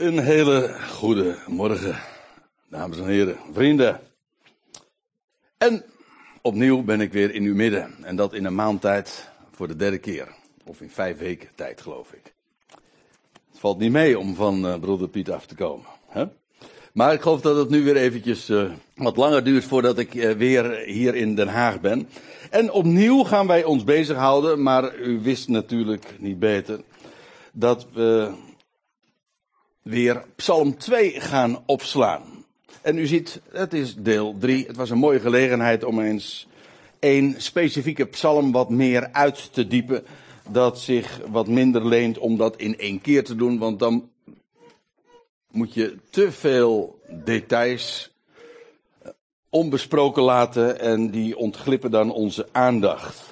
Een hele goede morgen, dames en heren, vrienden. En opnieuw ben ik weer in uw midden. En dat in een maand tijd voor de derde keer. Of in vijf weken tijd, geloof ik. Het valt niet mee om van uh, broeder Piet af te komen. Hè? Maar ik geloof dat het nu weer eventjes uh, wat langer duurt voordat ik uh, weer hier in Den Haag ben. En opnieuw gaan wij ons bezighouden, maar u wist natuurlijk niet beter, dat we weer Psalm 2 gaan opslaan. En u ziet, het is deel 3. Het was een mooie gelegenheid om eens één specifieke psalm wat meer uit te diepen. Dat zich wat minder leent om dat in één keer te doen, want dan moet je te veel details eh, onbesproken laten en die ontglippen dan onze aandacht.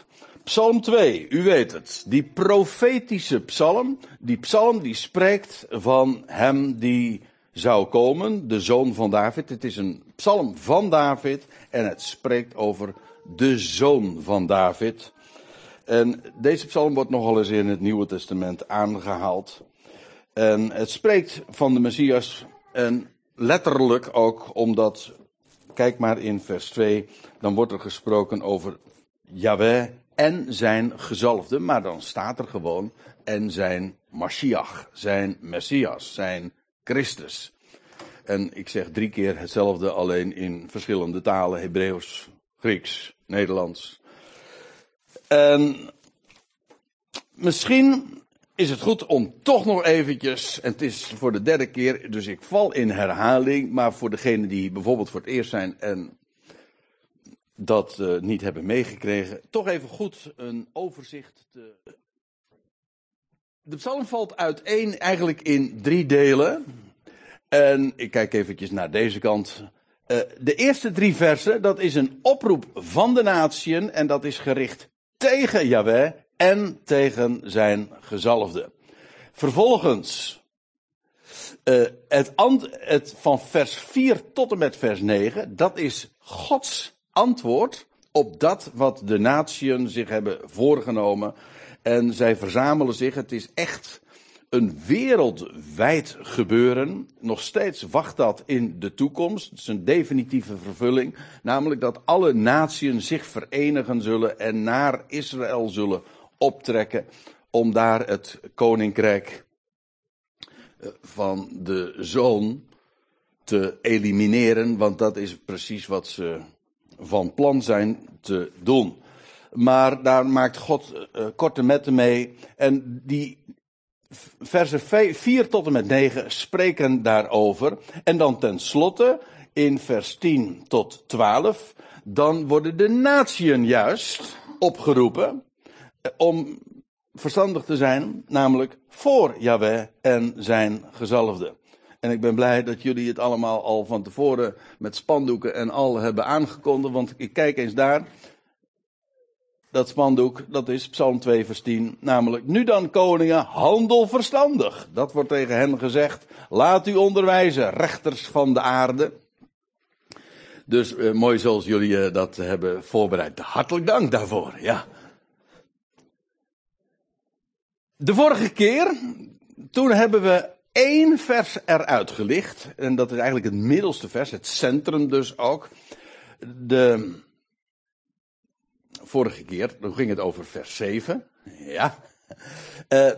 Psalm 2, u weet het. Die profetische psalm. Die psalm die spreekt van hem die zou komen, de zoon van David. Het is een psalm van David en het spreekt over de zoon van David. En deze psalm wordt nogal eens in het Nieuwe Testament aangehaald. En het spreekt van de Messias en letterlijk ook omdat, kijk maar in vers 2, dan wordt er gesproken over Yahweh en zijn gezalfde, maar dan staat er gewoon en zijn Mashiach, zijn Messias, zijn Christus. En ik zeg drie keer hetzelfde, alleen in verschillende talen, Hebreeuws, Grieks, Nederlands. En misschien is het goed om toch nog eventjes, en het is voor de derde keer, dus ik val in herhaling, maar voor degenen die bijvoorbeeld voor het eerst zijn en dat uh, niet hebben meegekregen, toch even goed een overzicht te. De psalm valt uiteen eigenlijk in drie delen. En ik kijk eventjes naar deze kant. Uh, de eerste drie versen, dat is een oproep van de natieën en dat is gericht tegen Yahweh en tegen zijn gezalfde. Vervolgens, uh, het, het van vers 4 tot en met vers 9, dat is Gods antwoord op dat wat de natieën zich hebben voorgenomen. En zij verzamelen zich. Het is echt een wereldwijd gebeuren. Nog steeds wacht dat in de toekomst. Het is een definitieve vervulling. Namelijk dat alle natieën zich verenigen zullen en naar Israël zullen optrekken. Om daar het koninkrijk eh, van de zoon te elimineren. Want dat is precies wat ze van plan zijn te doen. Maar daar maakt God uh, korte metten mee. En die versen 4 tot en met 9 spreken daarover. En dan tenslotte in vers 10 tot 12. Dan worden de natieën juist opgeroepen eh, om verstandig te zijn, namelijk voor Yahweh en zijn gezalfde. En ik ben blij dat jullie het allemaal al van tevoren met spandoeken en al hebben aangekondigd. Want ik kijk eens daar. Dat spandoek, dat is Psalm 2 vers 10. Namelijk, nu dan koningen, handel verstandig. Dat wordt tegen hen gezegd. Laat u onderwijzen, rechters van de aarde. Dus eh, mooi zoals jullie eh, dat hebben voorbereid. Hartelijk dank daarvoor, ja. De vorige keer, toen hebben we één vers eruit gelicht. En dat is eigenlijk het middelste vers, het centrum dus ook. De vorige keer, toen ging het over vers 7. Ja. Uh,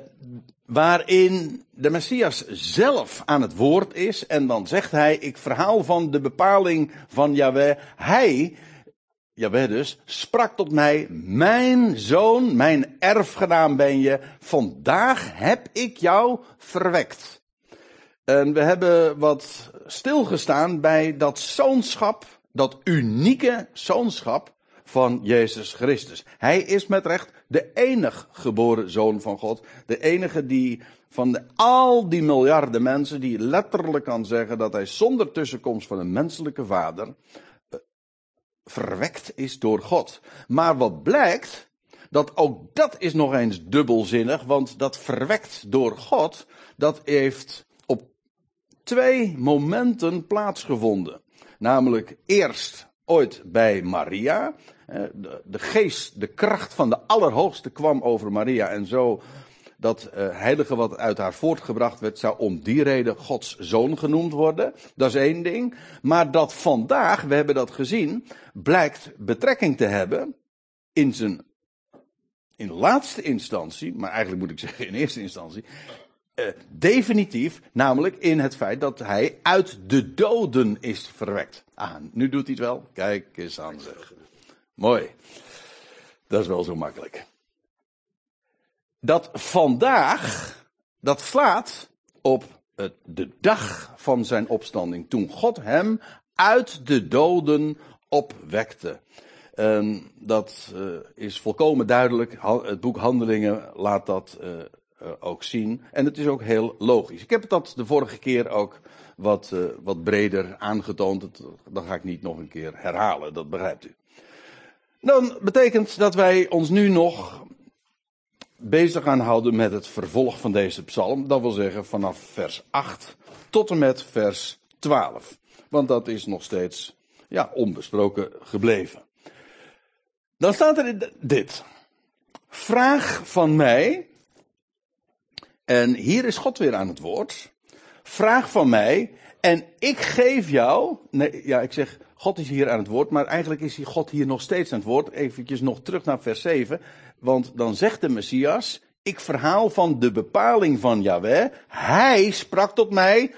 waarin de Messias zelf aan het woord is. En dan zegt hij, ik verhaal van de bepaling van Yahweh. Hij, Yahweh dus, sprak tot mij, mijn zoon, mijn erfgenaam ben je. Vandaag heb ik jou verwekt. En we hebben wat stilgestaan bij dat zoonschap, dat unieke zoonschap van Jezus Christus. Hij is met recht de enig geboren zoon van God. De enige die van de, al die miljarden mensen, die letterlijk kan zeggen dat hij zonder tussenkomst van een menselijke vader eh, verwekt is door God. Maar wat blijkt, dat ook dat is nog eens dubbelzinnig, want dat verwekt door God, dat heeft twee momenten plaatsgevonden. Namelijk eerst ooit bij Maria. De, geest, de kracht van de Allerhoogste kwam over Maria en zo dat uh, heilige wat uit haar voortgebracht werd, zou om die reden Gods zoon genoemd worden. Dat is één ding. Maar dat vandaag, we hebben dat gezien, blijkt betrekking te hebben in zijn, in laatste instantie, maar eigenlijk moet ik zeggen in eerste instantie, uh, definitief, namelijk in het feit dat hij uit de doden is verwekt. Ah, nu doet hij het wel. Kijk eens aan zeg. Mooi. Dat is wel zo makkelijk. Dat vandaag, dat slaat op de dag van zijn opstanding, toen God hem uit de doden opwekte. Dat uh, is volkomen duidelijk. Het boek Handelingen laat dat uh, uh, ook zien. En het is ook heel logisch. Ik heb dat de vorige keer ook wat, wat breder aangetoond. Dat, dat ga ik niet nog een keer herhalen, dat begrijpt u. Dan betekent dat wij ons nu nog bezig gaan houden met het vervolg van deze psalm. Dat wil zeggen vanaf vers 8 tot en met vers 12. Want dat is nog steeds ja, onbesproken gebleven. Dan staat er dit. Vraag van mij. En hier is God weer aan het woord. Vraag van mij. En ik geef jou. Nee, ja, ik zeg God is hier aan het woord, maar eigenlijk is God hier nog steeds aan het woord. Even nog terug naar vers 7. Want dan zegt de Messias, ik verhaal van de bepaling van Yahweh. Hij sprak tot mij,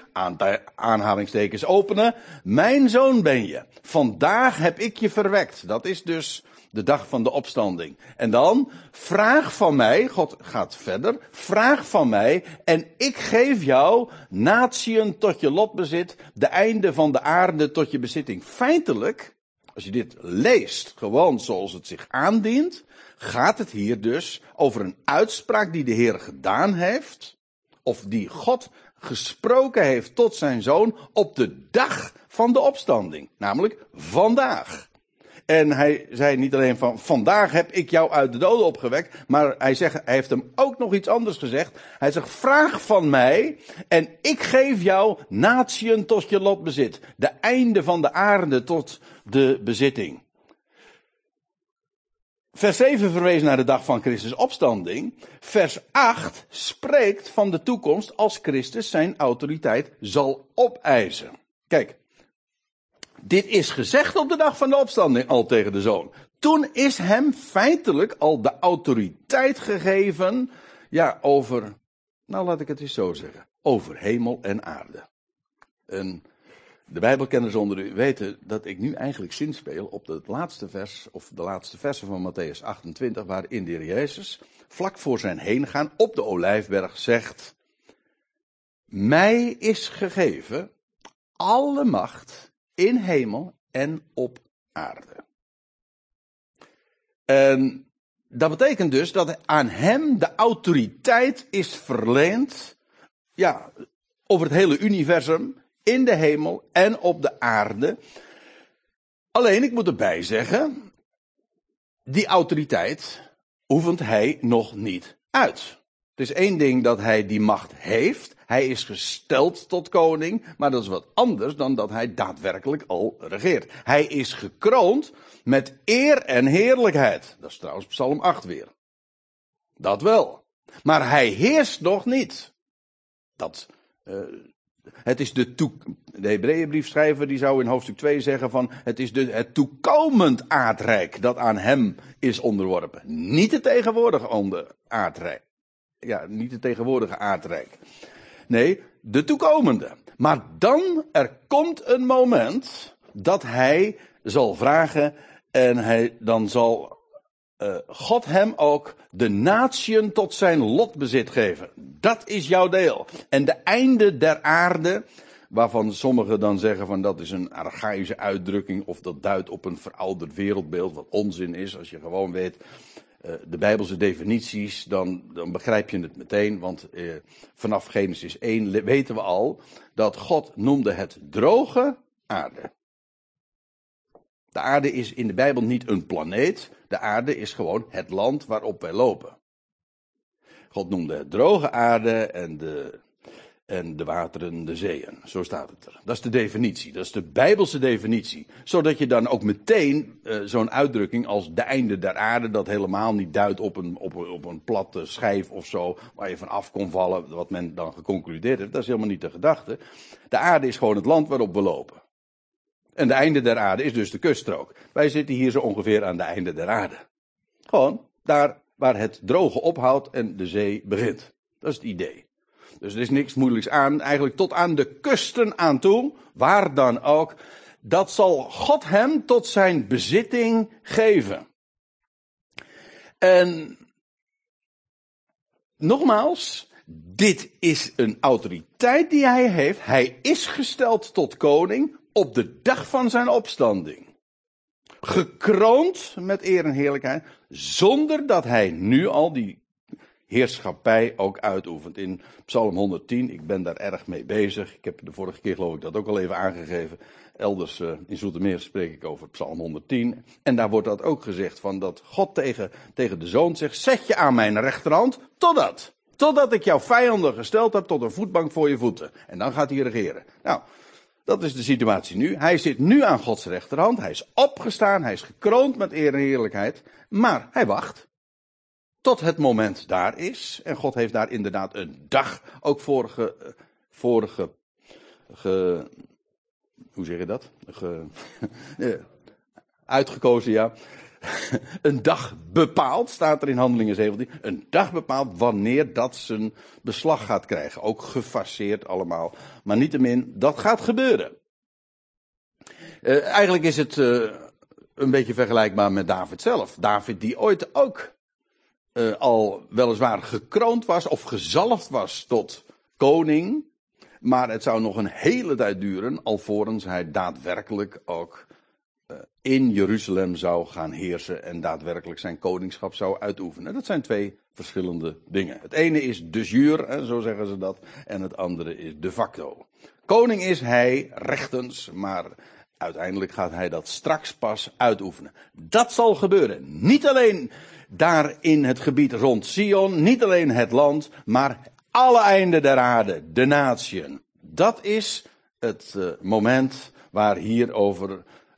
aanhalingstekens openen, mijn zoon ben je. Vandaag heb ik je verwekt. Dat is dus de dag van de opstanding. En dan, vraag van mij, God gaat verder, vraag van mij en ik geef jou natieën tot je lotbezit, de einde van de aarde tot je bezitting. Feitelijk, als je dit leest, gewoon zoals het zich aandient, gaat het hier dus over een uitspraak die de Heer gedaan heeft, of die God gesproken heeft tot zijn zoon op de dag van de opstanding, namelijk vandaag. En hij zei niet alleen van vandaag heb ik jou uit de doden opgewekt, maar hij, zegt, hij heeft hem ook nog iets anders gezegd. Hij zegt vraag van mij en ik geef jou natieën tot je lotbezit. De einde van de aarde tot de bezitting. Vers 7 verwees naar de dag van Christus opstanding. Vers 8 spreekt van de toekomst als Christus zijn autoriteit zal opeisen. Kijk, dit is gezegd op de dag van de opstanding al tegen de zoon. Toen is hem feitelijk al de autoriteit gegeven, ja, over, nou laat ik het eens zo zeggen, over hemel en aarde. En de Bijbelkenners onder u weten dat ik nu eigenlijk zinspeel op het laatste vers, of de laatste versen van Matthäus 28, waarin de Jezus vlak voor zijn heen gaan op de Olijfberg zegt, mij is gegeven alle macht in hemel en op aarde. En dat betekent dus dat aan hem de autoriteit is verleend, ja, over het hele universum, in de hemel en op de aarde. Alleen, ik moet erbij zeggen, die autoriteit oefent hij nog niet uit. Het is één ding dat hij die macht heeft. Hij is gesteld tot koning, maar dat is wat anders dan dat hij daadwerkelijk al regeert. Hij is gekroond met eer en heerlijkheid. Dat is trouwens Psalm 8 weer. Dat wel. Maar hij heerst nog niet. Dat, uh, het is de toe, de Hebreeënbriefschrijver die zou in hoofdstuk 2 zeggen van het is de, het toekomend aardrijk dat aan hem is onderworpen. Niet het tegenwoordige aardrijk ja, niet de tegenwoordige aardrijk. Nee, de toekomende. Maar dan, er komt een moment dat hij zal vragen en hij, dan zal uh, God hem ook de natieën tot zijn lotbezit geven. Dat is jouw deel. En de einde der aarde, waarvan sommigen dan zeggen van dat is een archaïsche uitdrukking of dat duidt op een verouderd wereldbeeld, wat onzin is als je gewoon weet eh, de Bijbelse definities, dan, dan begrijp je het meteen. Want eh, vanaf Genesis 1 weten we al dat God noemde het droge aarde. De aarde is in de Bijbel niet een planeet. De aarde is gewoon het land waarop wij lopen. God noemde het droge aarde en de, en de wateren de zeeën. Zo staat het er. Dat is de definitie. Dat is de Bijbelse definitie. Zodat je dan ook meteen uh, zo'n uitdrukking als de einde der aarde, dat helemaal niet duidt op een, op, een, op een platte schijf of zo, waar je van af kon vallen, wat men dan geconcludeerd heeft. Dat is helemaal niet de gedachte. De aarde is gewoon het land waarop we lopen. En de einde der aarde is dus de kuststrook. Wij zitten hier zo ongeveer aan de einde der aarde. Gewoon daar waar het droge ophoudt en de zee begint. Dat is het idee. Dus er is niks moeilijks aan, eigenlijk tot aan de kusten aan toe, waar dan ook. Dat zal God hem tot zijn bezitting geven. En nogmaals, dit is een autoriteit die hij heeft. Hij is gesteld tot koning op de dag van zijn opstanding. Gekroond met eer en heerlijkheid, zonder dat hij nu al die heerschappij ook uitoefent. In Psalm 110, ik ben daar erg mee bezig. Ik heb de vorige keer geloof ik dat ook al even aangegeven. Elders uh, in Zoetermeer spreek ik over Psalm 110. En daar wordt dat ook gezegd van dat God tegen, tegen de zoon zegt, zet je aan mijn rechterhand, totdat. Totdat ik jouw vijanden gesteld heb tot een voetbank voor je voeten. En dan gaat hij regeren. Nou, dat is de situatie nu. Hij zit nu aan Gods rechterhand. Hij is opgestaan. Hij is gekroond met eer en heerlijkheid. Maar hij wacht. Tot het moment daar is. En God heeft daar inderdaad een dag ook voor, ge, voor ge, hoe zeg je dat? Ge, uitgekozen, ja. een dag bepaald, staat er in Handelingen 17. Een dag bepaald wanneer dat zijn beslag gaat krijgen. Ook gefaseerd allemaal. Maar niettemin, dat gaat gebeuren. Uh, eigenlijk is het uh, een beetje vergelijkbaar met David zelf. David die ooit ook uh, al weliswaar gekroond was of gezalfd was tot koning. Maar het zou nog een hele tijd duren alvorens hij daadwerkelijk ook uh, in Jeruzalem zou gaan heersen en daadwerkelijk zijn koningschap zou uitoefenen. Dat zijn twee verschillende dingen. Het ene is de jure, zo zeggen ze dat, en het andere is de facto. Koning is hij rechtens, maar uiteindelijk gaat hij dat straks pas uitoefenen. Dat zal gebeuren. Niet alleen daar in het gebied rond Sion, niet alleen het land, maar alle einden der aarde, de natieën. Dat is het uh, moment waar hierover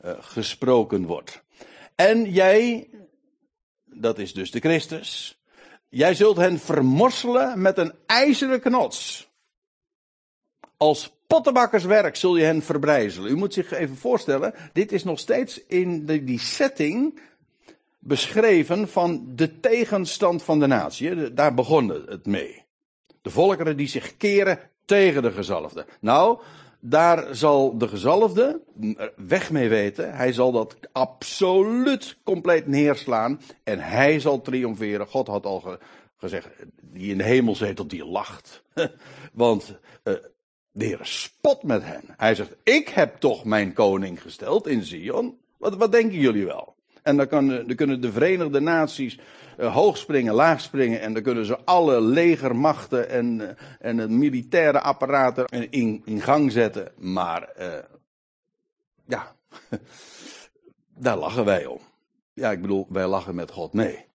uh, gesproken wordt. En jij, dat is dus de Christus, jij zult hen vermorselen met een ijzeren knots. Als pottenbakkerswerk zul je hen verbrijzelen. U moet zich even voorstellen, dit is nog steeds in de, die setting beschreven van de tegenstand van de natie. Daar begon het mee. De volkeren die zich keren tegen de gezalfde. Nou, daar zal de gezalfde weg mee weten. Hij zal dat absoluut compleet neerslaan. En hij zal triomferen. God had al gezegd, die in de hemel zetelt, die lacht. Want uh, de Heer spot met hen. Hij zegt, ik heb toch mijn koning gesteld in Zion. Wat, wat denken jullie wel? En dan, kan, kunnen de Verenigde Naties uh, hoog springen, laag springen. En dan kunnen ze alle legermachten en, uh, en het militaire apparaten in, in gang zetten. Maar uh, ja, daar lachen wij om. Ja, ik bedoel, wij lachen met God mee.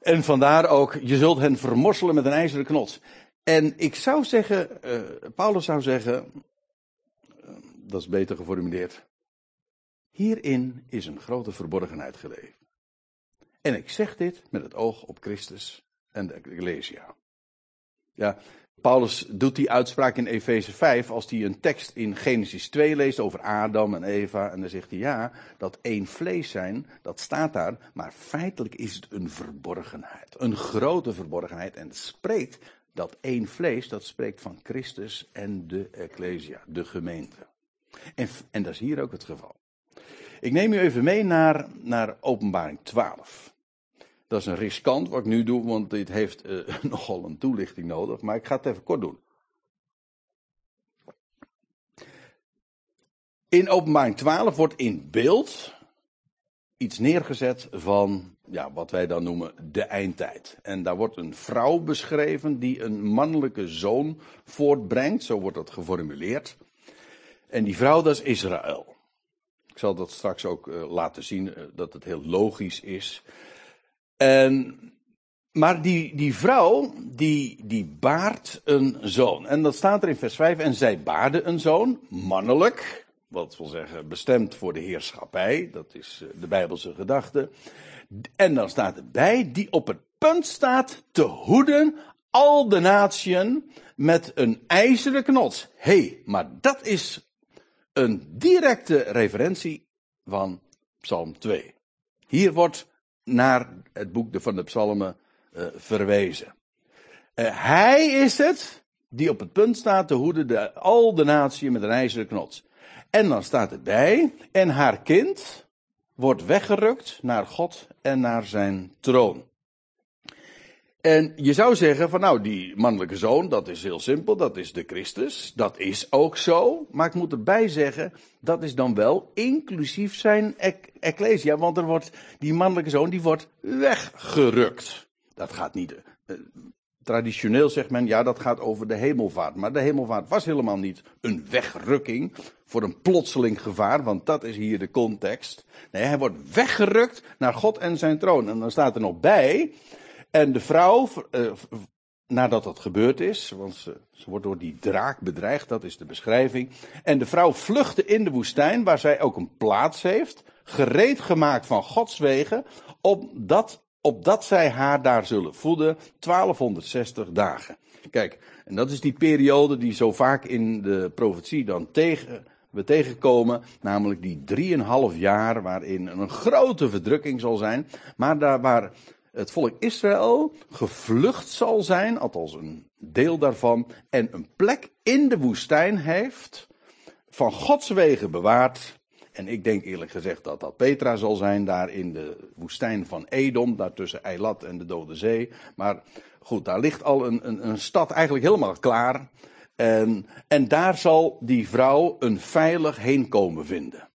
En vandaar ook, je zult hen vermorselen met een ijzeren knots. En ik zou zeggen, Paulus zou zeggen, dat is beter geformuleerd. Hierin is een grote verborgenheid gelegen. En ik zeg dit met het oog op Christus en de Ecclesia. Ja, Paulus doet die uitspraak in Efeze 5 als hij een tekst in Genesis 2 leest over Adam en Eva. En dan zegt hij ja, dat één vlees zijn, dat staat daar. Maar feitelijk is het een verborgenheid. Een grote verborgenheid. En het spreekt dat één vlees, dat spreekt van Christus en de Ecclesia, de gemeente. En, en dat is hier ook het geval. Ik neem u even mee naar, naar openbaring 12. Dat is een riskant wat ik nu doe, want dit heeft uh, nogal een toelichting nodig. Maar ik ga het even kort doen. In openbaring 12 wordt in beeld iets neergezet van ja, wat wij dan noemen de eindtijd. En daar wordt een vrouw beschreven die een mannelijke zoon voortbrengt, zo wordt dat geformuleerd. En die vrouw dat is Israël. Ik zal dat straks ook uh, laten zien, uh, dat het heel logisch is. En maar die, die vrouw, die, die baart een zoon. En dat staat er in vers 5. En zij baarde een zoon, mannelijk. Wat wil zeggen, bestemd voor de heerschappij. Dat is eh, de Bijbelse gedachte. En dan staat erbij, die op het punt staat te hoeden al de natieën met een ijzeren knots. Hé, hey, maar dat is een directe referentie van Psalm 2. Hier wordt naar het boek van de Psalmen uh, verwezen. Uh, hij is het die op het punt staat te hoeden de, al de met een ijzeren knots. En dan staat erbij, en haar kind wordt weggerukt naar God en naar zijn troon. En je zou zeggen van nou, die mannelijke zoon, dat is heel simpel, dat is de Christus. Dat is ook zo. Maar ik moet erbij zeggen, dat is dan wel inclusief zijn ecclesia. Want er wordt, die mannelijke zoon, die wordt weggerukt. Dat gaat niet. Traditioneel zegt men, ja, dat gaat over de hemelvaart. Maar de hemelvaart was helemaal niet een wegrukking voor een plotseling gevaar, want dat is hier de context. Nee, hij wordt weggerukt naar God en zijn troon. En dan staat er nog bij, en de vrouw, uh, nadat dat gebeurd is, want ze, ze, wordt door die draak bedreigd, dat is de beschrijving. En de vrouw vluchtte in de woestijn, waar zij ook een plaats heeft, gereed gemaakt van Gods wegen, opdat, opdat zij haar daar zullen voeden, 1260 dagen. Kijk, en dat is die periode die zo vaak in de profetie dan tegen, we tegenkomen, namelijk die drieënhalf jaar waarin een grote verdrukking zal zijn, maar daar waar het volk Israël gevlucht zal zijn, althans een deel daarvan, en een plek in de woestijn heeft, van Gods wegen bewaard. En ik denk eerlijk gezegd dat dat Petra zal zijn, daar in de woestijn van Edom, daar tussen Eilat en de Dode Zee. Maar goed, daar ligt al een, een, een stad eigenlijk helemaal klaar. En, en daar zal die vrouw een veilig heenkomen vinden.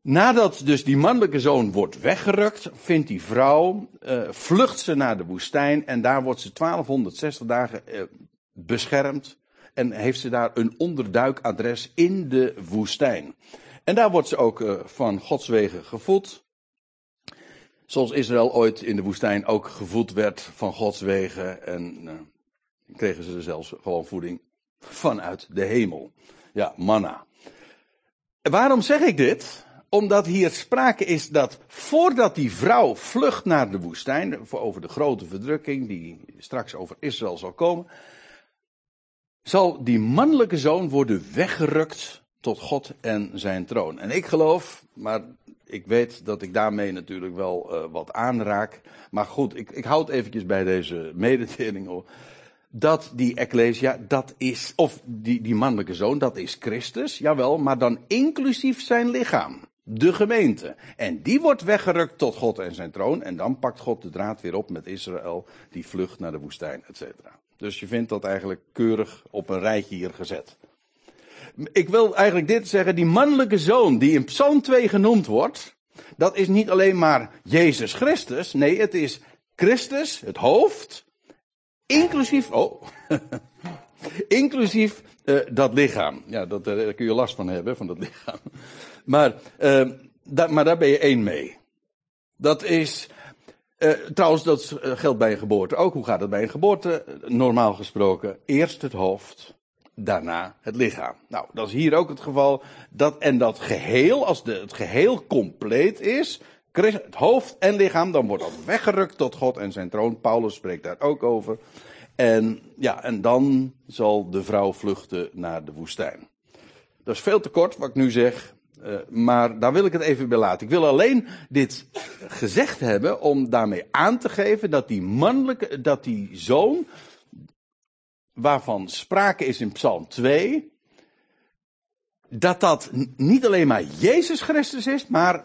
Nadat dus die mannelijke zoon wordt weggerukt, vindt die vrouw, uh, vlucht ze naar de woestijn en daar wordt ze 1260 dagen uh, beschermd en heeft ze daar een onderduikadres in de woestijn. En daar wordt ze ook uh, van Gods wegen gevoed. Zoals Israël ooit in de woestijn ook gevoed werd van Gods wegen en kregen ze zelfs gewoon voeding vanuit de hemel. Ja, manna. Waarom zeg ik dit? Omdat hier sprake is dat voordat die vrouw vlucht naar de woestijn, over de grote verdrukking die straks over Israël zal komen, zal die mannelijke zoon worden weggerukt tot God en zijn troon. En ik geloof, maar ik weet dat ik daarmee natuurlijk wel uh, wat aanraak. Maar goed, ik, ik houd eventjes bij deze mededeling dat die Ecclesia, dat is, of die, die mannelijke zoon, dat is Christus, jawel, maar dan inclusief zijn lichaam de gemeente. En die wordt weggerukt tot God en zijn troon. En dan pakt God de draad weer op met Israël, die vlucht naar de woestijn, et cetera. Dus je vindt dat eigenlijk keurig op een rijtje hier gezet. Ik wil eigenlijk dit zeggen, die mannelijke zoon die in Psalm 2 genoemd wordt, dat is niet alleen maar Jezus Christus, nee, het is Christus, het hoofd, inclusief, oh, inclusief uh, dat lichaam. Ja, dat, uh, daar kun je last van hebben, van dat lichaam. Maar, da, maar daar ben je één mee. Dat is, uh, trouwens, dat geldt bij een geboorte ook. Hoe gaat het bij een geboorte? Normaal gesproken, eerst het hoofd, daarna het lichaam. Nou, dat is hier ook het geval. Dat, en dat geheel, als de, het geheel compleet is, het hoofd en lichaam, dan wordt dat weggerukt tot God en zijn troon. Paulus spreekt daar ook over. En ja, en dan zal de vrouw vluchten naar de woestijn. Dat is veel te kort wat ik nu zeg. Uh, maar daar wil ik het even bij laten. Ik wil alleen dit gezegd hebben om daarmee aan te geven dat die mannelijke, dat die zoon, waarvan sprake is in Psalm 2, dat dat niet alleen maar Jezus Christus is, maar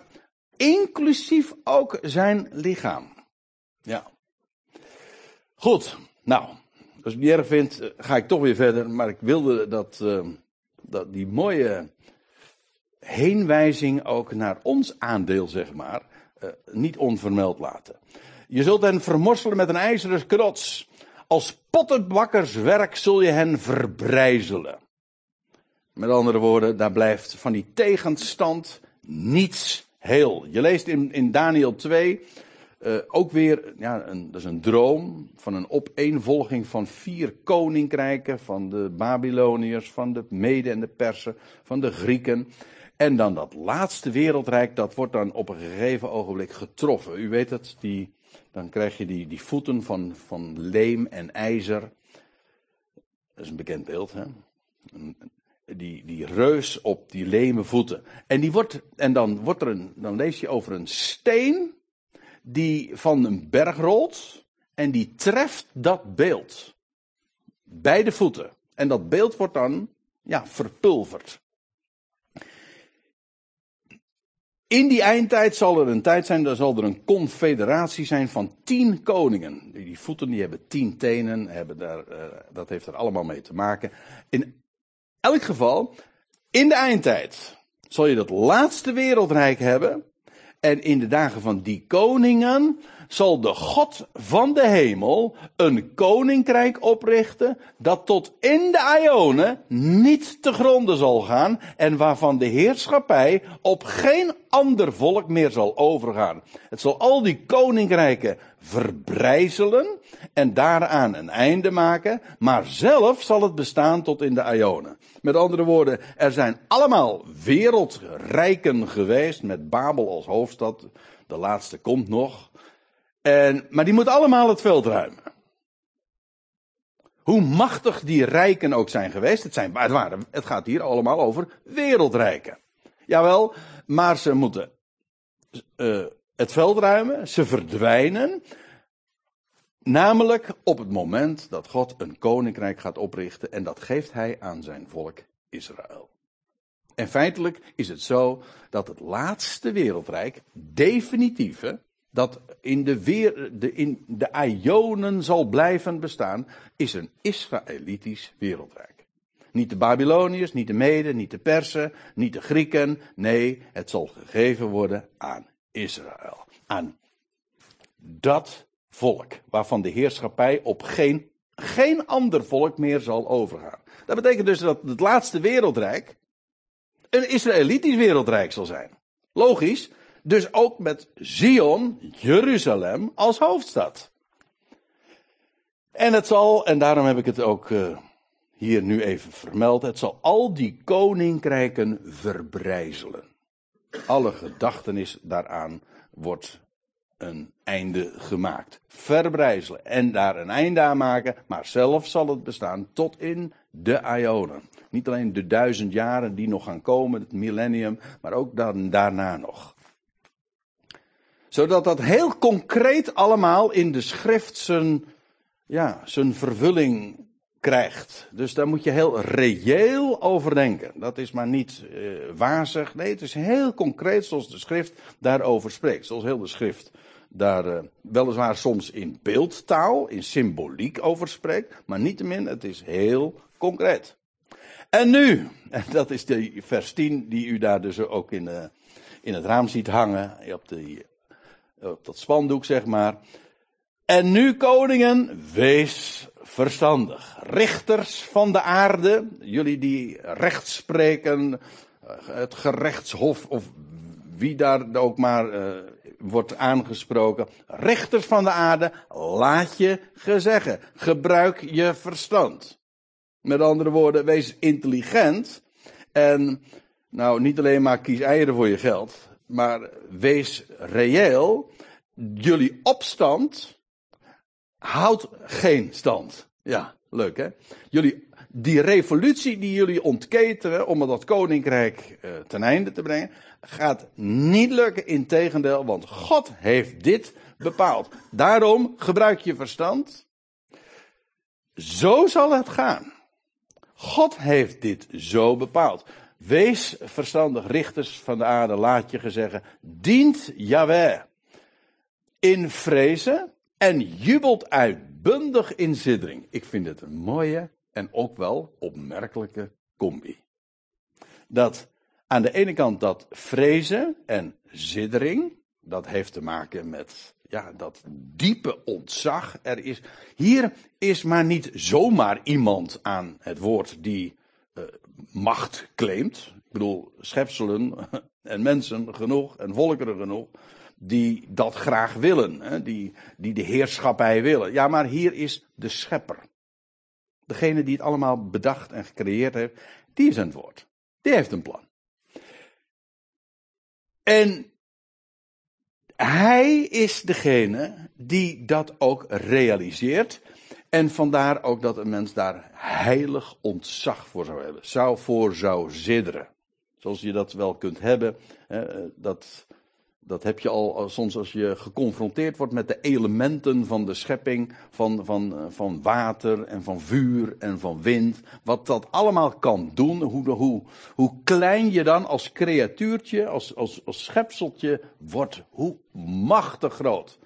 inclusief ook zijn lichaam. Ja. Goed, nou, als je het erg vindt, eh, ga ik toch weer verder. Maar ik wilde dat, uh, dat die mooie heenwijzing ook naar ons aandeel, zeg maar, uh, niet onvermeld laten. Je zult hen vermorselen met een ijzeren knots. Als pottenbakkerswerk zul je hen verbrijzelen. Met andere woorden, daar blijft van die tegenstand niets heel. Je leest in, in Daniel 2 Uh, ook weer, ja, een, dat is een droom van een opeenvolging van vier koninkrijken. Van de Babyloniërs, van de Mede en de Persen, van de Grieken. En dan dat laatste wereldrijk, dat wordt dan op een gegeven ogenblik getroffen. U weet het, die, dan krijg je die, die voeten van, van leem en ijzer. Dat is een bekend beeld, hè? Die, die reus op die leme voeten. En, die wordt, en dan, wordt er een, dan lees je over een steen die van een berg rolt en die treft dat beeld. Bij de voeten. En dat beeld wordt dan ja, verpulverd. In die eindtijd zal er een tijd zijn, dan zal er een confederatie zijn van tien koningen. Die voeten die hebben tien tenen, hebben daar, uh, dat heeft er allemaal mee te maken. In elk geval, in de eindtijd zal je dat laatste wereldrijk hebben. En in de dagen van die koningen zal de God van de hemel een koninkrijk oprichten dat tot in de Ionen niet te gronden zal gaan en waarvan de heerschappij op geen ander volk meer zal overgaan. Het zal al die koninkrijken verbrijzelen en daaraan een einde maken, maar zelf zal het bestaan tot in de Ionen. Met andere woorden, er zijn allemaal wereldrijken geweest met Babel als hoofdstad. De laatste komt nog. En, maar die moet allemaal het veld ruimen. Hoe machtig die rijken ook zijn geweest. Het, zijn, het, waren, het gaat hier allemaal over wereldrijken. Jawel, maar ze moeten uh, het veld ruimen. Ze verdwijnen. Namelijk op het moment dat God een koninkrijk gaat oprichten. En dat geeft hij aan zijn volk Israël. En feitelijk is het zo dat het laatste wereldrijk, definitieve, dat in de, weer, de, in de zal blijven bestaan, is een Israëlitisch wereldrijk. Niet de Babyloniërs, niet de Meden, niet de Persen, niet de Grieken. Nee, het zal gegeven worden aan Israël. Aan dat volk waarvan de heerschappij op geen, geen ander volk meer zal overgaan. Dat betekent dus dat het laatste wereldrijk een Israëlitisch wereldrijk zal zijn. Logisch, dus ook met Zion, Jeruzalem, als hoofdstad. En het zal, en daarom heb ik het ook uh, hier nu even vermeld, het zal al die koninkrijken verbrijzelen. Alle gedachtenis daaraan wordt een einde gemaakt. Verbrijzelen en daar een einde aan maken, maar zelf zal het bestaan tot in de Ionen. Niet alleen de duizend jaren die nog gaan komen, het millennium, maar ook dan daarna nog zodat dat heel concreet allemaal in de schrift zijn, ja, zijn vervulling krijgt. Dus daar moet je heel reëel over denken. Dat is maar niet uh, wazig. Nee, het is heel concreet zoals de schrift daarover spreekt. Zoals heel de schrift daar uh, weliswaar soms in beeldtaal, in symboliek over spreekt. Maar niettemin, het is heel concreet. En nu, en dat is de vers 10 die u daar dus ook in, uh, in het raam ziet hangen. Op de op dat spandoek zeg maar. En nu koningen, wees verstandig. Richters van de aarde, jullie die recht spreken, eh, het gerechtshof of wie daar ook maar uh, wordt aangesproken. Richters van de aarde, laat je gezeggen. Gebruik je verstand. Met andere woorden, wees intelligent. En nou, niet alleen maar kies eieren voor je geld maar wees reëel. Jullie opstand houdt geen stand. Ja, leuk hè? Jullie, die revolutie die jullie ontketenen om dat koninkrijk uh, ten einde te brengen, gaat niet lukken. Integendeel, want God heeft dit bepaald. Daarom gebruik je verstand. Zo zal het gaan. God heeft dit zo bepaald. Wees verstandig richters van de aarde, laat je gezeggen. Dient Yahweh in vrezen en jubelt uitbundig in ziddering. Ik vind het een mooie en ook wel opmerkelijke combi. Dat aan de ene kant dat vrezen en ziddering, dat heeft te maken met ja, dat diepe ontzag er is. Hier is maar niet zomaar iemand aan het woord die macht claimt. Ik bedoel, schepselen en mensen genoeg en volkeren genoeg. die dat graag willen, hè, die, die de heerschappij willen. Ja, maar hier is de schepper. Degene die het allemaal bedacht en gecreëerd heeft, die is aan het woord. Die heeft een plan. En hij is degene die dat ook realiseert. En vandaar ook dat een mens daar heilig ontzag voor zou hebben. Zou voor zou zidderen. Zoals je dat wel kunt hebben. Dat, dat heb je al soms als je geconfronteerd wordt met de elementen van de schepping, van, van, eh, van water en van vuur en van wind. Wat dat allemaal kan doen, hoe, hoe, hoe klein je dan als creatuurtje, als, als, als schepseltje wordt, hoe machtig groot.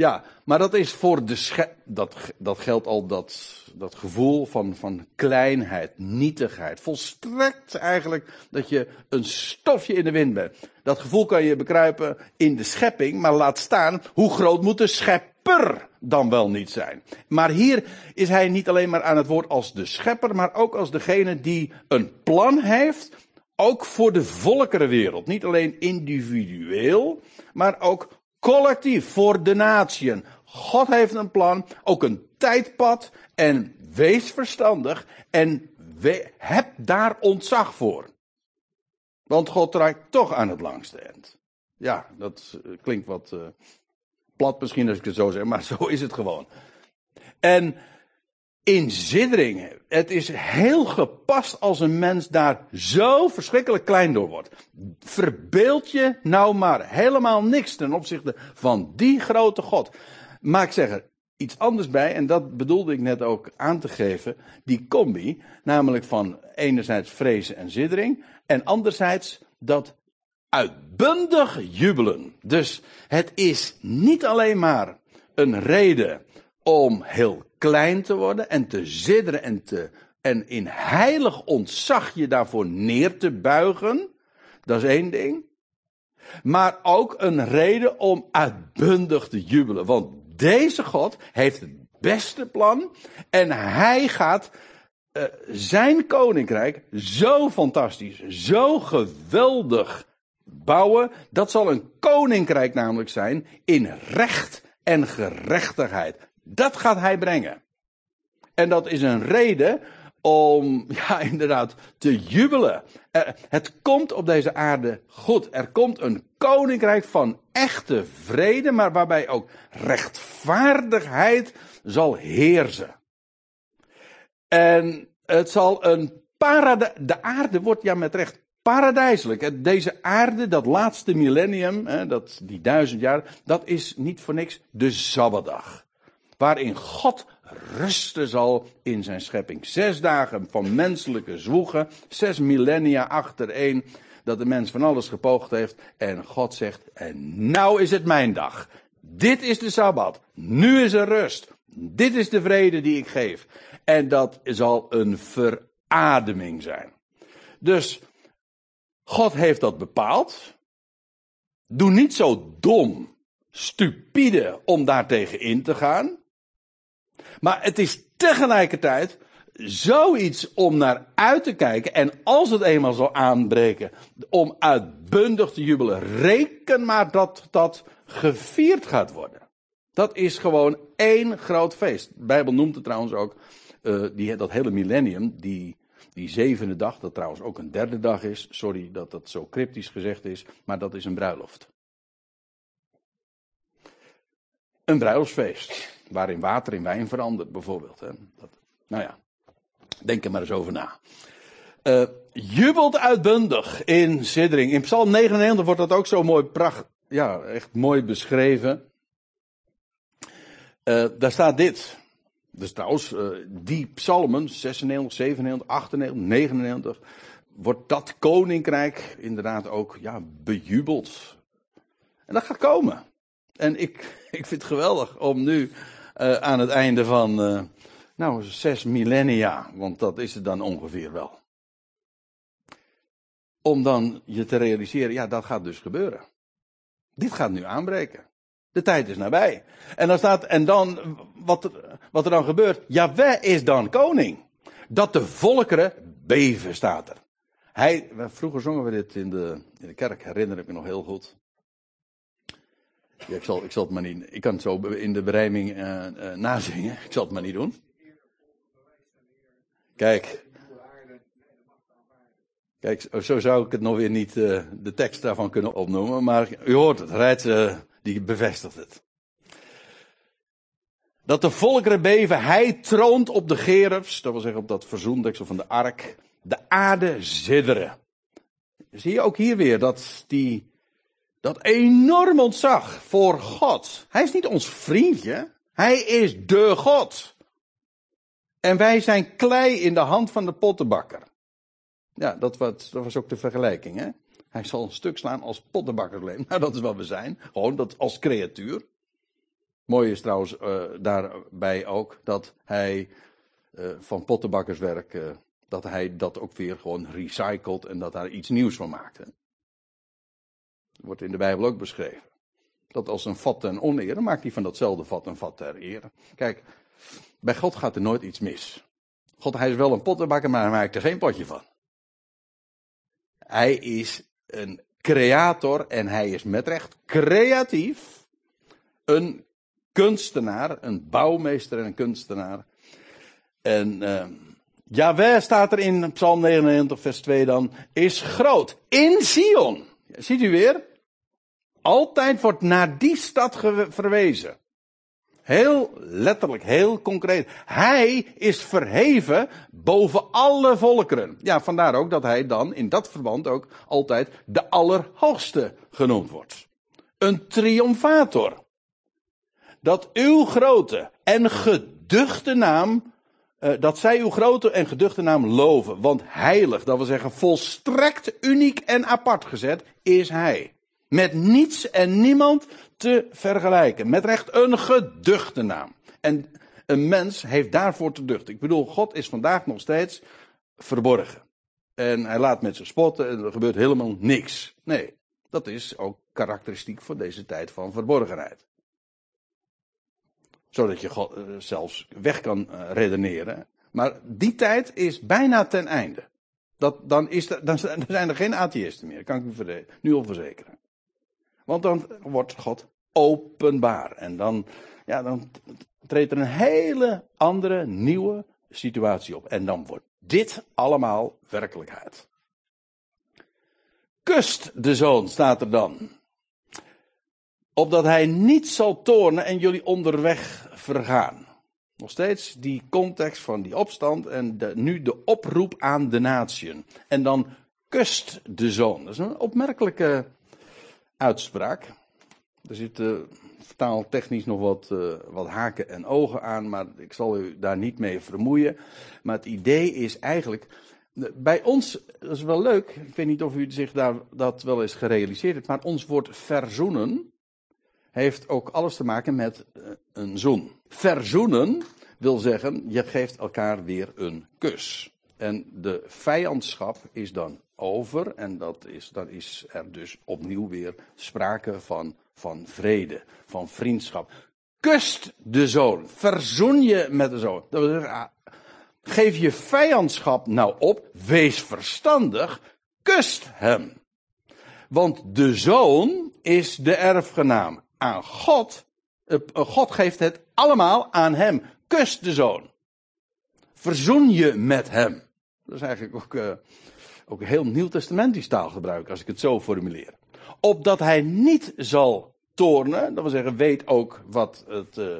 Ja, maar dat is voor de schep, dat, dat geldt al dat, dat gevoel van, van kleinheid, nietigheid. Volstrekt eigenlijk dat je een stofje in de wind bent. Dat gevoel kan je bekruipen in de schepping, maar laat staan, hoe groot moet de schepper dan wel niet zijn? Maar hier is hij niet alleen maar aan het woord als de schepper, maar ook als degene die een plan heeft, ook voor de volkerenwereld. Niet alleen individueel, maar ook Collectief, voor de natieën. God heeft een plan, ook een tijdpad. En wees verstandig en we, heb daar ontzag voor. Want God raakt toch aan het langste eind. Ja, dat eh, klinkt wat uh, plat misschien als ik het zo zeg, maar zo is het gewoon. En in ziddering. Het is heel gepast als een mens daar zo verschrikkelijk klein door wordt. Verbeeld je nou maar helemaal niks ten opzichte van die grote God. Maar ik zeg er iets anders bij, en dat bedoelde ik net ook aan te geven. Die combi, namelijk van enerzijds vrezen en ziddering, en anderzijds dat uitbundig jubelen. Dus het is niet alleen maar een reden om heel klein te worden en te zidderen en, te, en in heilig ontzag je daarvoor neer te buigen. Dat is één ding. Maar ook een reden om uitbundig te jubelen. Want deze God heeft het beste plan en hij gaat uh, zijn koninkrijk zo fantastisch, zo geweldig bouwen. Dat zal een koninkrijk namelijk zijn in recht en gerechtigheid. Dat gaat hij brengen. En dat is een reden om, ja, inderdaad, te jubelen. het komt op deze aarde goed. Er komt een koninkrijk van echte vrede, maar waarbij ook rechtvaardigheid zal heersen. En het zal een paradijs. De aarde wordt ja met recht paradijselijk. Deze aarde, dat laatste millennium, dat, die duizend jaar, dat is niet voor niks de Sabbatdag waarin God rusten zal in zijn schepping. Zes dagen van menselijke zwoegen, zes millennia achtereen, dat de mens van alles gepoogd heeft. En God zegt, en nou is het mijn dag. Dit is de Sabbat. Nu is er rust. Dit is de vrede die ik geef. En dat zal een verademing zijn. Dus God heeft dat bepaald. Doe niet zo dom, stupide om daartegen in te gaan. Maar het is tegelijkertijd zoiets om naar uit te kijken. En als het eenmaal zal aanbreken, om uitbundig te jubelen. Reken maar dat dat gevierd gaat worden. Dat is gewoon één groot feest. De Bijbel noemt het trouwens ook, uh, die, dat hele millennium, die, die zevende dag, dat trouwens ook een derde dag is. Sorry dat dat zo cryptisch gezegd is, maar dat is een bruiloft. Een bruiloftsfeest. Waarin water in wijn verandert, bijvoorbeeld. Hè. Dat, nou ja, denk er maar eens over na. Uh, jubelt uitbundig in Siddering. In Psalm 99 wordt dat ook zo mooi pracht, ja, echt mooi beschreven. Uh, daar staat dit. Dus trouwens, uh, die psalmen, 96, 97, 98, 99, wordt dat koninkrijk inderdaad ook ja, bejubeld. En dat gaat komen. En ik, ik vind het geweldig om nu uh, aan het einde van, uh, nou, zes millennia, want dat is het dan ongeveer wel. Om dan je te realiseren, ja, dat gaat dus gebeuren. Dit gaat nu aanbreken. De tijd is nabij. En dan staat, en dan, wat er, wat er dan gebeurt, Jaweh is dan koning. Dat de volkeren beven, staat er. Hij, vroeger zongen we dit in de, in de kerk, herinner ik me nog heel goed. Ik, zal, ik zal het maar niet. Ik kan het zo in de berijming uh, uh, nazingen. Ik zal het maar niet doen. Kijk. Kijk, zo zou ik het nog weer niet uh, de tekst daarvan kunnen opnoemen. Maar u hoort het, Rijt, die bevestigt het. Dat de volkeren beven, hij troont op de gerubs, dat wil zeggen op dat verzoendeksel van de ark, de aarde zidderen. Zie je ook hier weer dat die, dat enorm ontzag voor God. Hij is niet ons vriendje, hij is de God. En wij zijn klei in de hand van de pottenbakker. Ja, dat was, dat was ook de vergelijking, hè. Hij zal een stuk slaan als pottenbakkerleem. Nou, dat is wat we zijn. Gewoon dat als creatuur. Mooi is trouwens uh, daarbij ook dat hij uh, van pottenbakkerswerk, uh, dat hij dat ook weer gewoon recycelt en dat daar iets nieuws van maakt. Wordt in de Bijbel ook beschreven. Dat als een vat ten oneer, dan maakt hij van datzelfde vat een vat ter ere. Kijk, bij God gaat er nooit iets mis. God, hij is wel een pottenbakker, maar hij maakt er geen potje van. Hij is een creator en hij is met recht creatief. Een kunstenaar, een bouwmeester en een kunstenaar. En uh, staat er in Psalm 99, vers 2 dan, is groot. In Sion. Ziet u weer? Altijd wordt naar die stad verwezen. Heel letterlijk, heel concreet. Hij is verheven boven alle volkeren. Ja, vandaar ook dat hij dan in dat verband ook altijd de Allerhoogste genoemd wordt. Een triomfator dat uw grote en geduchte naam, uh, dat zij uw grote en geduchte naam loven. Want heilig, dat wil zeggen volstrekt uniek en apart gezet, is hij. Met niets en niemand te vergelijken. Met recht een geduchte naam. En een mens heeft daarvoor te duchten. Ik bedoel, God is vandaag nog steeds verborgen. En hij laat met zijn spotten en er gebeurt helemaal niks. Nee, dat is ook karakteristiek voor deze tijd van verborgenheid zodat je God, uh, zelfs weg kan uh, redeneren. Maar die tijd is bijna ten einde. Dat, dan, is er, dan zijn er geen atheïsten meer, kan ik u nu al verzekeren. Want dan wordt God openbaar. En dan, ja, dan treedt er een hele andere, nieuwe situatie op. En dan wordt dit allemaal werkelijkheid. Kust de zoon, staat er dan opdat hij niet zal toornen en jullie onderweg vergaan. Nog steeds die context van die opstand en de, nu de oproep aan de natieën. En dan kust de zoon. Dat is een opmerkelijke uitspraak. Er zit uh, vertaaltechnisch nog wat, uh, wat haken en ogen aan, maar ik zal u daar niet mee vermoeien. Maar het idee is eigenlijk. Bij ons, dat is wel leuk, ik weet niet of u zich daar, dat wel eens gerealiseerd hebt, maar ons woord verzoenen heeft ook alles te maken met eh, een zoen. Verzoenen wil zeggen, je geeft elkaar weer een kus. En de vijandschap is dan over en dat is, dan is er dus opnieuw weer sprake van, van vrede, van vriendschap. Kust de zoon, verzoen je met de zoon. Dat ah, geef je vijandschap nou op, wees verstandig, kust hem. Want de zoon is de erfgenaam aan God. Eh, God geeft het allemaal aan hem. Kus de zoon. Verzoen je met hem. Dat is eigenlijk ook, uh, ook heel nieuw testamentisch taalgebruik, als ik het zo formuleer. Opdat hij niet zal toornen, dat wil zeggen, weet ook wat het uh,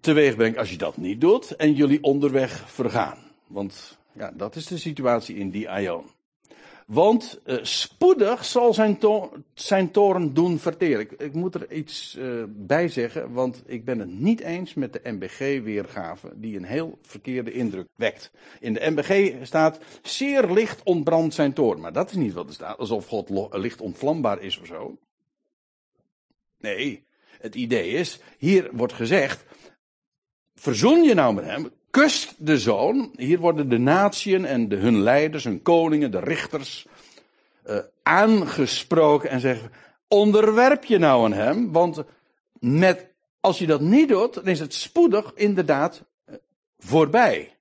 teweeg brengt als je dat niet doet, en jullie onderweg vergaan. Want ja, dat is de situatie in die aion. Want uh, spoedig zal zijn, to zijn toren doen verteren. Ik, moet er iets uh, bij zeggen, want ik ben het niet eens met de MBG-weergave, die een heel verkeerde indruk wekt. In de MBG staat, zeer licht ontbrandt zijn toren. Maar dat is niet wat er staat, alsof God licht ontvlambaar is of zo. Nee, het idee is, hier wordt gezegd, verzoen je nou met hem, kust de zoon. Hier worden de natieën en de, hun leiders, hun koningen, de richters uh, aangesproken en zeggen: onderwerp je nou aan hem, want met, als je dat niet doet, dan is het spoedig inderdaad uh, voorbij.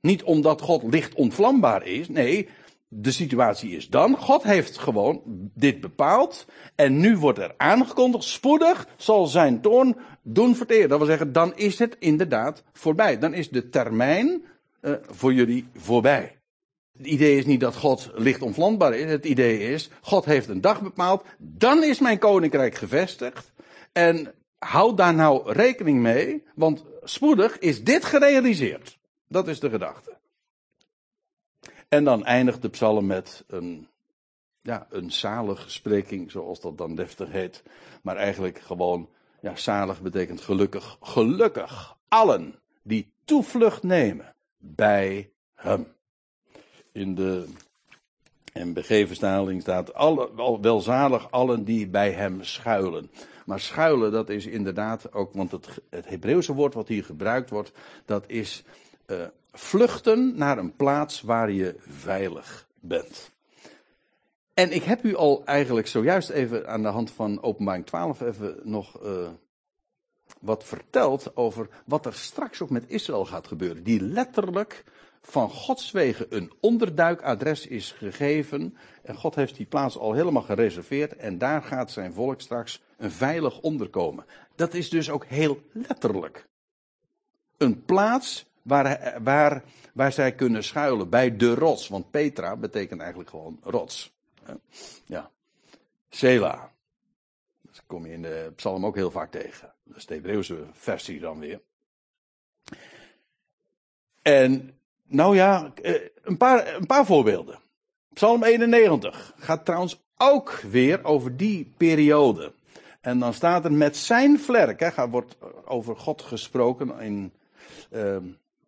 Niet omdat God licht ontvlambaar is, nee, de situatie is dan, God heeft gewoon dit bepaald. En nu wordt er aangekondigd, spoedig zal zijn toorn doen verteren. Dat wil zeggen, dan is het inderdaad voorbij. Dan is de termijn uh, voor jullie voorbij. Het idee is niet dat God licht onvlandbaar is. Het idee is, God heeft een dag bepaald. Dan is mijn koninkrijk gevestigd. En houd daar nou rekening mee, want spoedig is dit gerealiseerd. Dat is de gedachte. En dan eindigt de psalm met een, ja, een zalige spreking, zoals dat dan deftig heet. Maar eigenlijk gewoon, ja, zalig betekent gelukkig. Gelukkig allen die toevlucht nemen bij hem. In de MBG-verstaling staat alle, welzalig allen die bij hem schuilen. Maar schuilen, dat is inderdaad ook, want het, het Hebreeuwse woord wat hier gebruikt wordt, dat is uh, vluchten naar een plaats waar je veilig bent. En ik heb u al eigenlijk zojuist even aan de hand van openbaring 12 even nog uh, wat verteld over wat er straks ook met Israël gaat gebeuren. Die letterlijk van Gods wegen een onderduikadres is gegeven. En God heeft die plaats al helemaal gereserveerd. En daar gaat zijn volk straks een veilig onderkomen. Dat is dus ook heel letterlijk. Een plaats waar, waar, waar zij kunnen schuilen. Bij de rots. Want Petra betekent eigenlijk gewoon rots. Ja. Sela. Dat kom je in de psalm ook heel vaak tegen. Dat is de Hebreeuwse versie dan weer. En nou ja, eh, een paar, een paar voorbeelden. Psalm 91 gaat trouwens ook weer over die periode. En dan staat er met zijn vlerk, hè, wordt over God gesproken in, uh,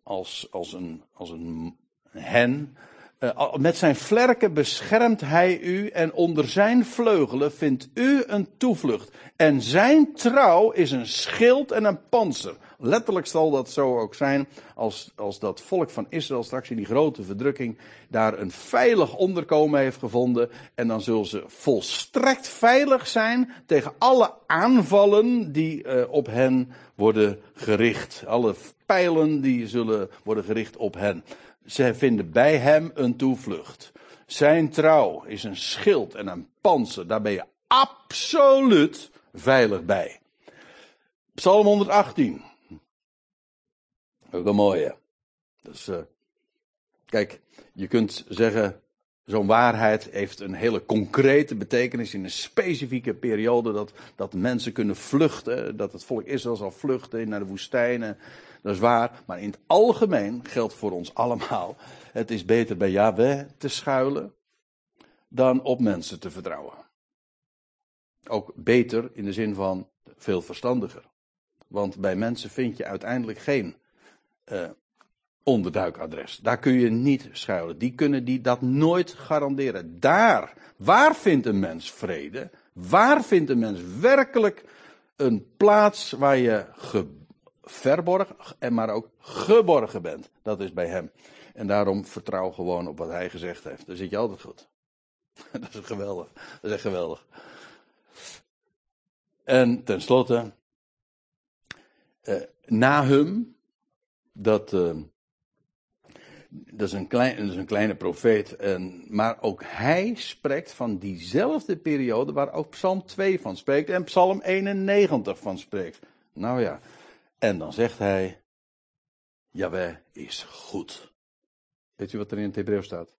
als, als, een, als een hen. Uh, met zijn vlerken beschermt hij u en onder zijn vleugelen vindt u een toevlucht. En zijn trouw is een schild en een panzer. Letterlijk zal dat zo ook zijn als, als dat volk van Israël straks in die grote verdrukking daar een veilig onderkomen heeft gevonden. En dan zullen ze volstrekt veilig zijn tegen alle aanvallen die uh, op hen worden gericht. Alle pijlen die zullen worden gericht op hen. Ze vinden bij hem een toevlucht. Zijn trouw is een schild en een panzer. Daar ben je absoluut veilig bij. Psalm 118. Ook een mooie. Dus, uh, kijk, je kunt zeggen, zo'n waarheid heeft een hele concrete betekenis in een specifieke periode. Dat, dat mensen kunnen vluchten, dat het volk Israël zal vluchten naar de woestijnen. Dat is waar, maar in het algemeen geldt voor ons allemaal. Het is beter bij Yahweh te schuilen dan op mensen te vertrouwen. Ook beter in de zin van veel verstandiger. Want bij mensen vind je uiteindelijk geen uh, onderduikadres. Daar kun je niet schuilen. Die kunnen die dat nooit garanderen. Daar, waar vindt een mens vrede? Waar vindt een mens werkelijk een plaats waar je verborgen, en maar ook geborgen bent? Dat is bij hem. En daarom vertrouw gewoon op wat hij gezegd heeft. Dan zit je altijd goed. Dat is geweldig. Dat is echt geweldig. En tenslotte, uh, Nahum, dat, uh, dat, is een klein, een kleine profeet. En, maar ook hij spreekt van diezelfde periode waar ook Psalm 2 van spreekt en Psalm 91 van spreekt. Nou ja, en dan zegt hij, Jaweh is goed. Weet u wat er in het Hebreeuws staat?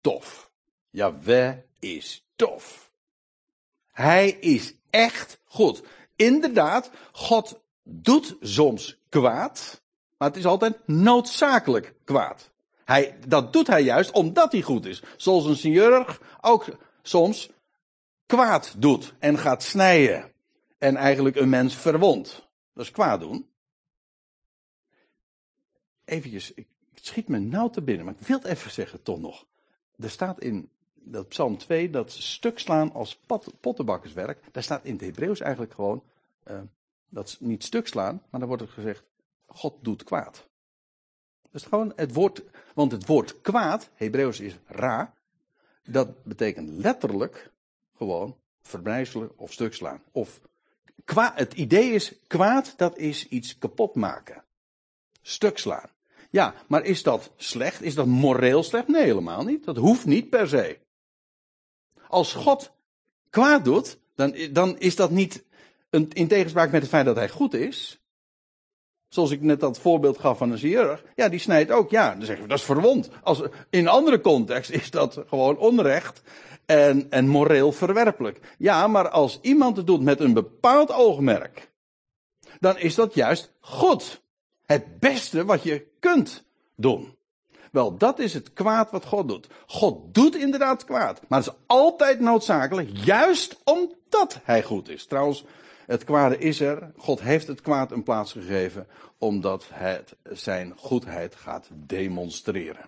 Tof. Jaweh is tof. Hij is echt goed. Inderdaad, God doet soms kwaad. Maar het is altijd noodzakelijk kwaad. Hij, dat doet hij juist omdat hij goed is. Zoals een chirurg ook soms kwaad doet en gaat snijden. En eigenlijk een mens verwondt. Dat is kwaad doen. Eventjes, ik schiet me nou te binnen, maar ik wil het even zeggen toch nog. Er staat in dat Psalm 2 dat stuk slaan als pottenbakkerswerk. Daar staat in het Hebreeuws eigenlijk gewoon, uh, dat niet stuk slaan, maar dan wordt er gezegd God doet kwaad. Dat is gewoon het woord, want het woord kwaad, Hebreeuws is ra, dat betekent letterlijk gewoon verbrijzelen of stuk slaan. Of kwaad, het idee is kwaad, dat is iets kapot maken. Stuk slaan. Ja, maar is dat slecht? Is dat moreel slecht? Nee, helemaal niet. Dat hoeft niet per se. Als God kwaad doet, dan, dan is dat niet een, in tegenspraak met het feit dat hij goed is. Zoals ik net dat voorbeeld gaf van een chirurg. Ja, die snijdt ook. Ja, dan zeggen we dat is verwond. Als, in andere context is dat gewoon onrecht en, en moreel verwerpelijk. Ja, maar als iemand het doet met een bepaald oogmerk, dan is dat juist goed. Het beste wat je kunt doen. Wel, dat is het kwaad wat God doet. God doet inderdaad kwaad. Maar het is altijd noodzakelijk, juist omdat hij goed is. Trouwens, het kwade is er. God heeft het kwaad een plaats gegeven, omdat het zijn goedheid gaat demonstreren.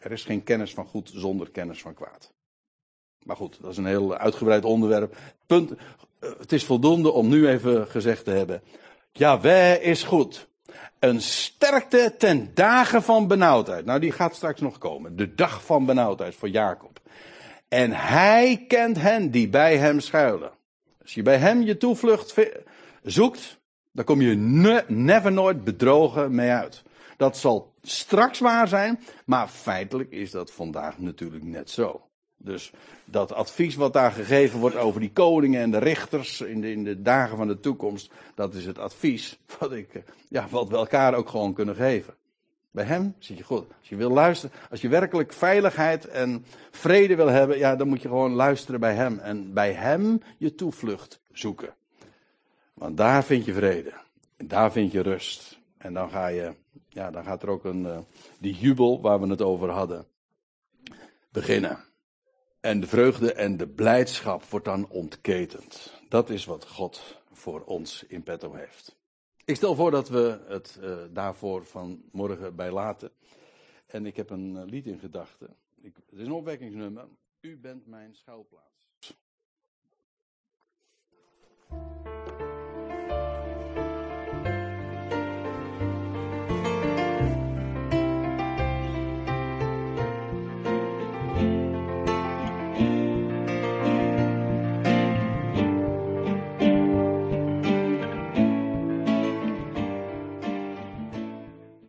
Er is geen kennis van goed zonder kennis van kwaad. Maar goed, dat is een heel uitgebreid onderwerp. Punt, eh, het is voldoende om nu even gezegd te hebben. Jaweh is goed. Een sterkte ten dagen van benauwdheid. Nou, die gaat straks nog komen. De dag van benauwdheid voor Jacob. En hij kent hen die bij hem schuilen. Als je bij hem je toevlucht zoekt, dan kom je never nooit bedrogen mee uit. Dat zal straks waar zijn, maar feitelijk is dat vandaag natuurlijk net zo. Dus dat advies wat daar gegeven wordt over die koningen en de richters in de, in de dagen van de toekomst, dat is het advies wat, ik, eh, ja, wat we elkaar ook gewoon kunnen geven. Bij hem zit je goed. Als je wil luisteren, als je werkelijk veiligheid en vrede wil hebben, ja, dan moet je gewoon luisteren bij hem. En bij hem je toevlucht zoeken. Want daar vind je vrede. En daar vind je rust. En dan ga je, ja, dan gaat er ook een, uh, die jubel waar we het over hadden, beginnen. En de vreugde en de blijdschap wordt dan ontketend. Dat is wat God voor ons in petto heeft. Ik stel voor dat we het uh, daarvoor van morgen bij laten. En ik heb een uh, lied in gedachten. Het is een opwekkingsnummer. U bent mijn schuilplaats.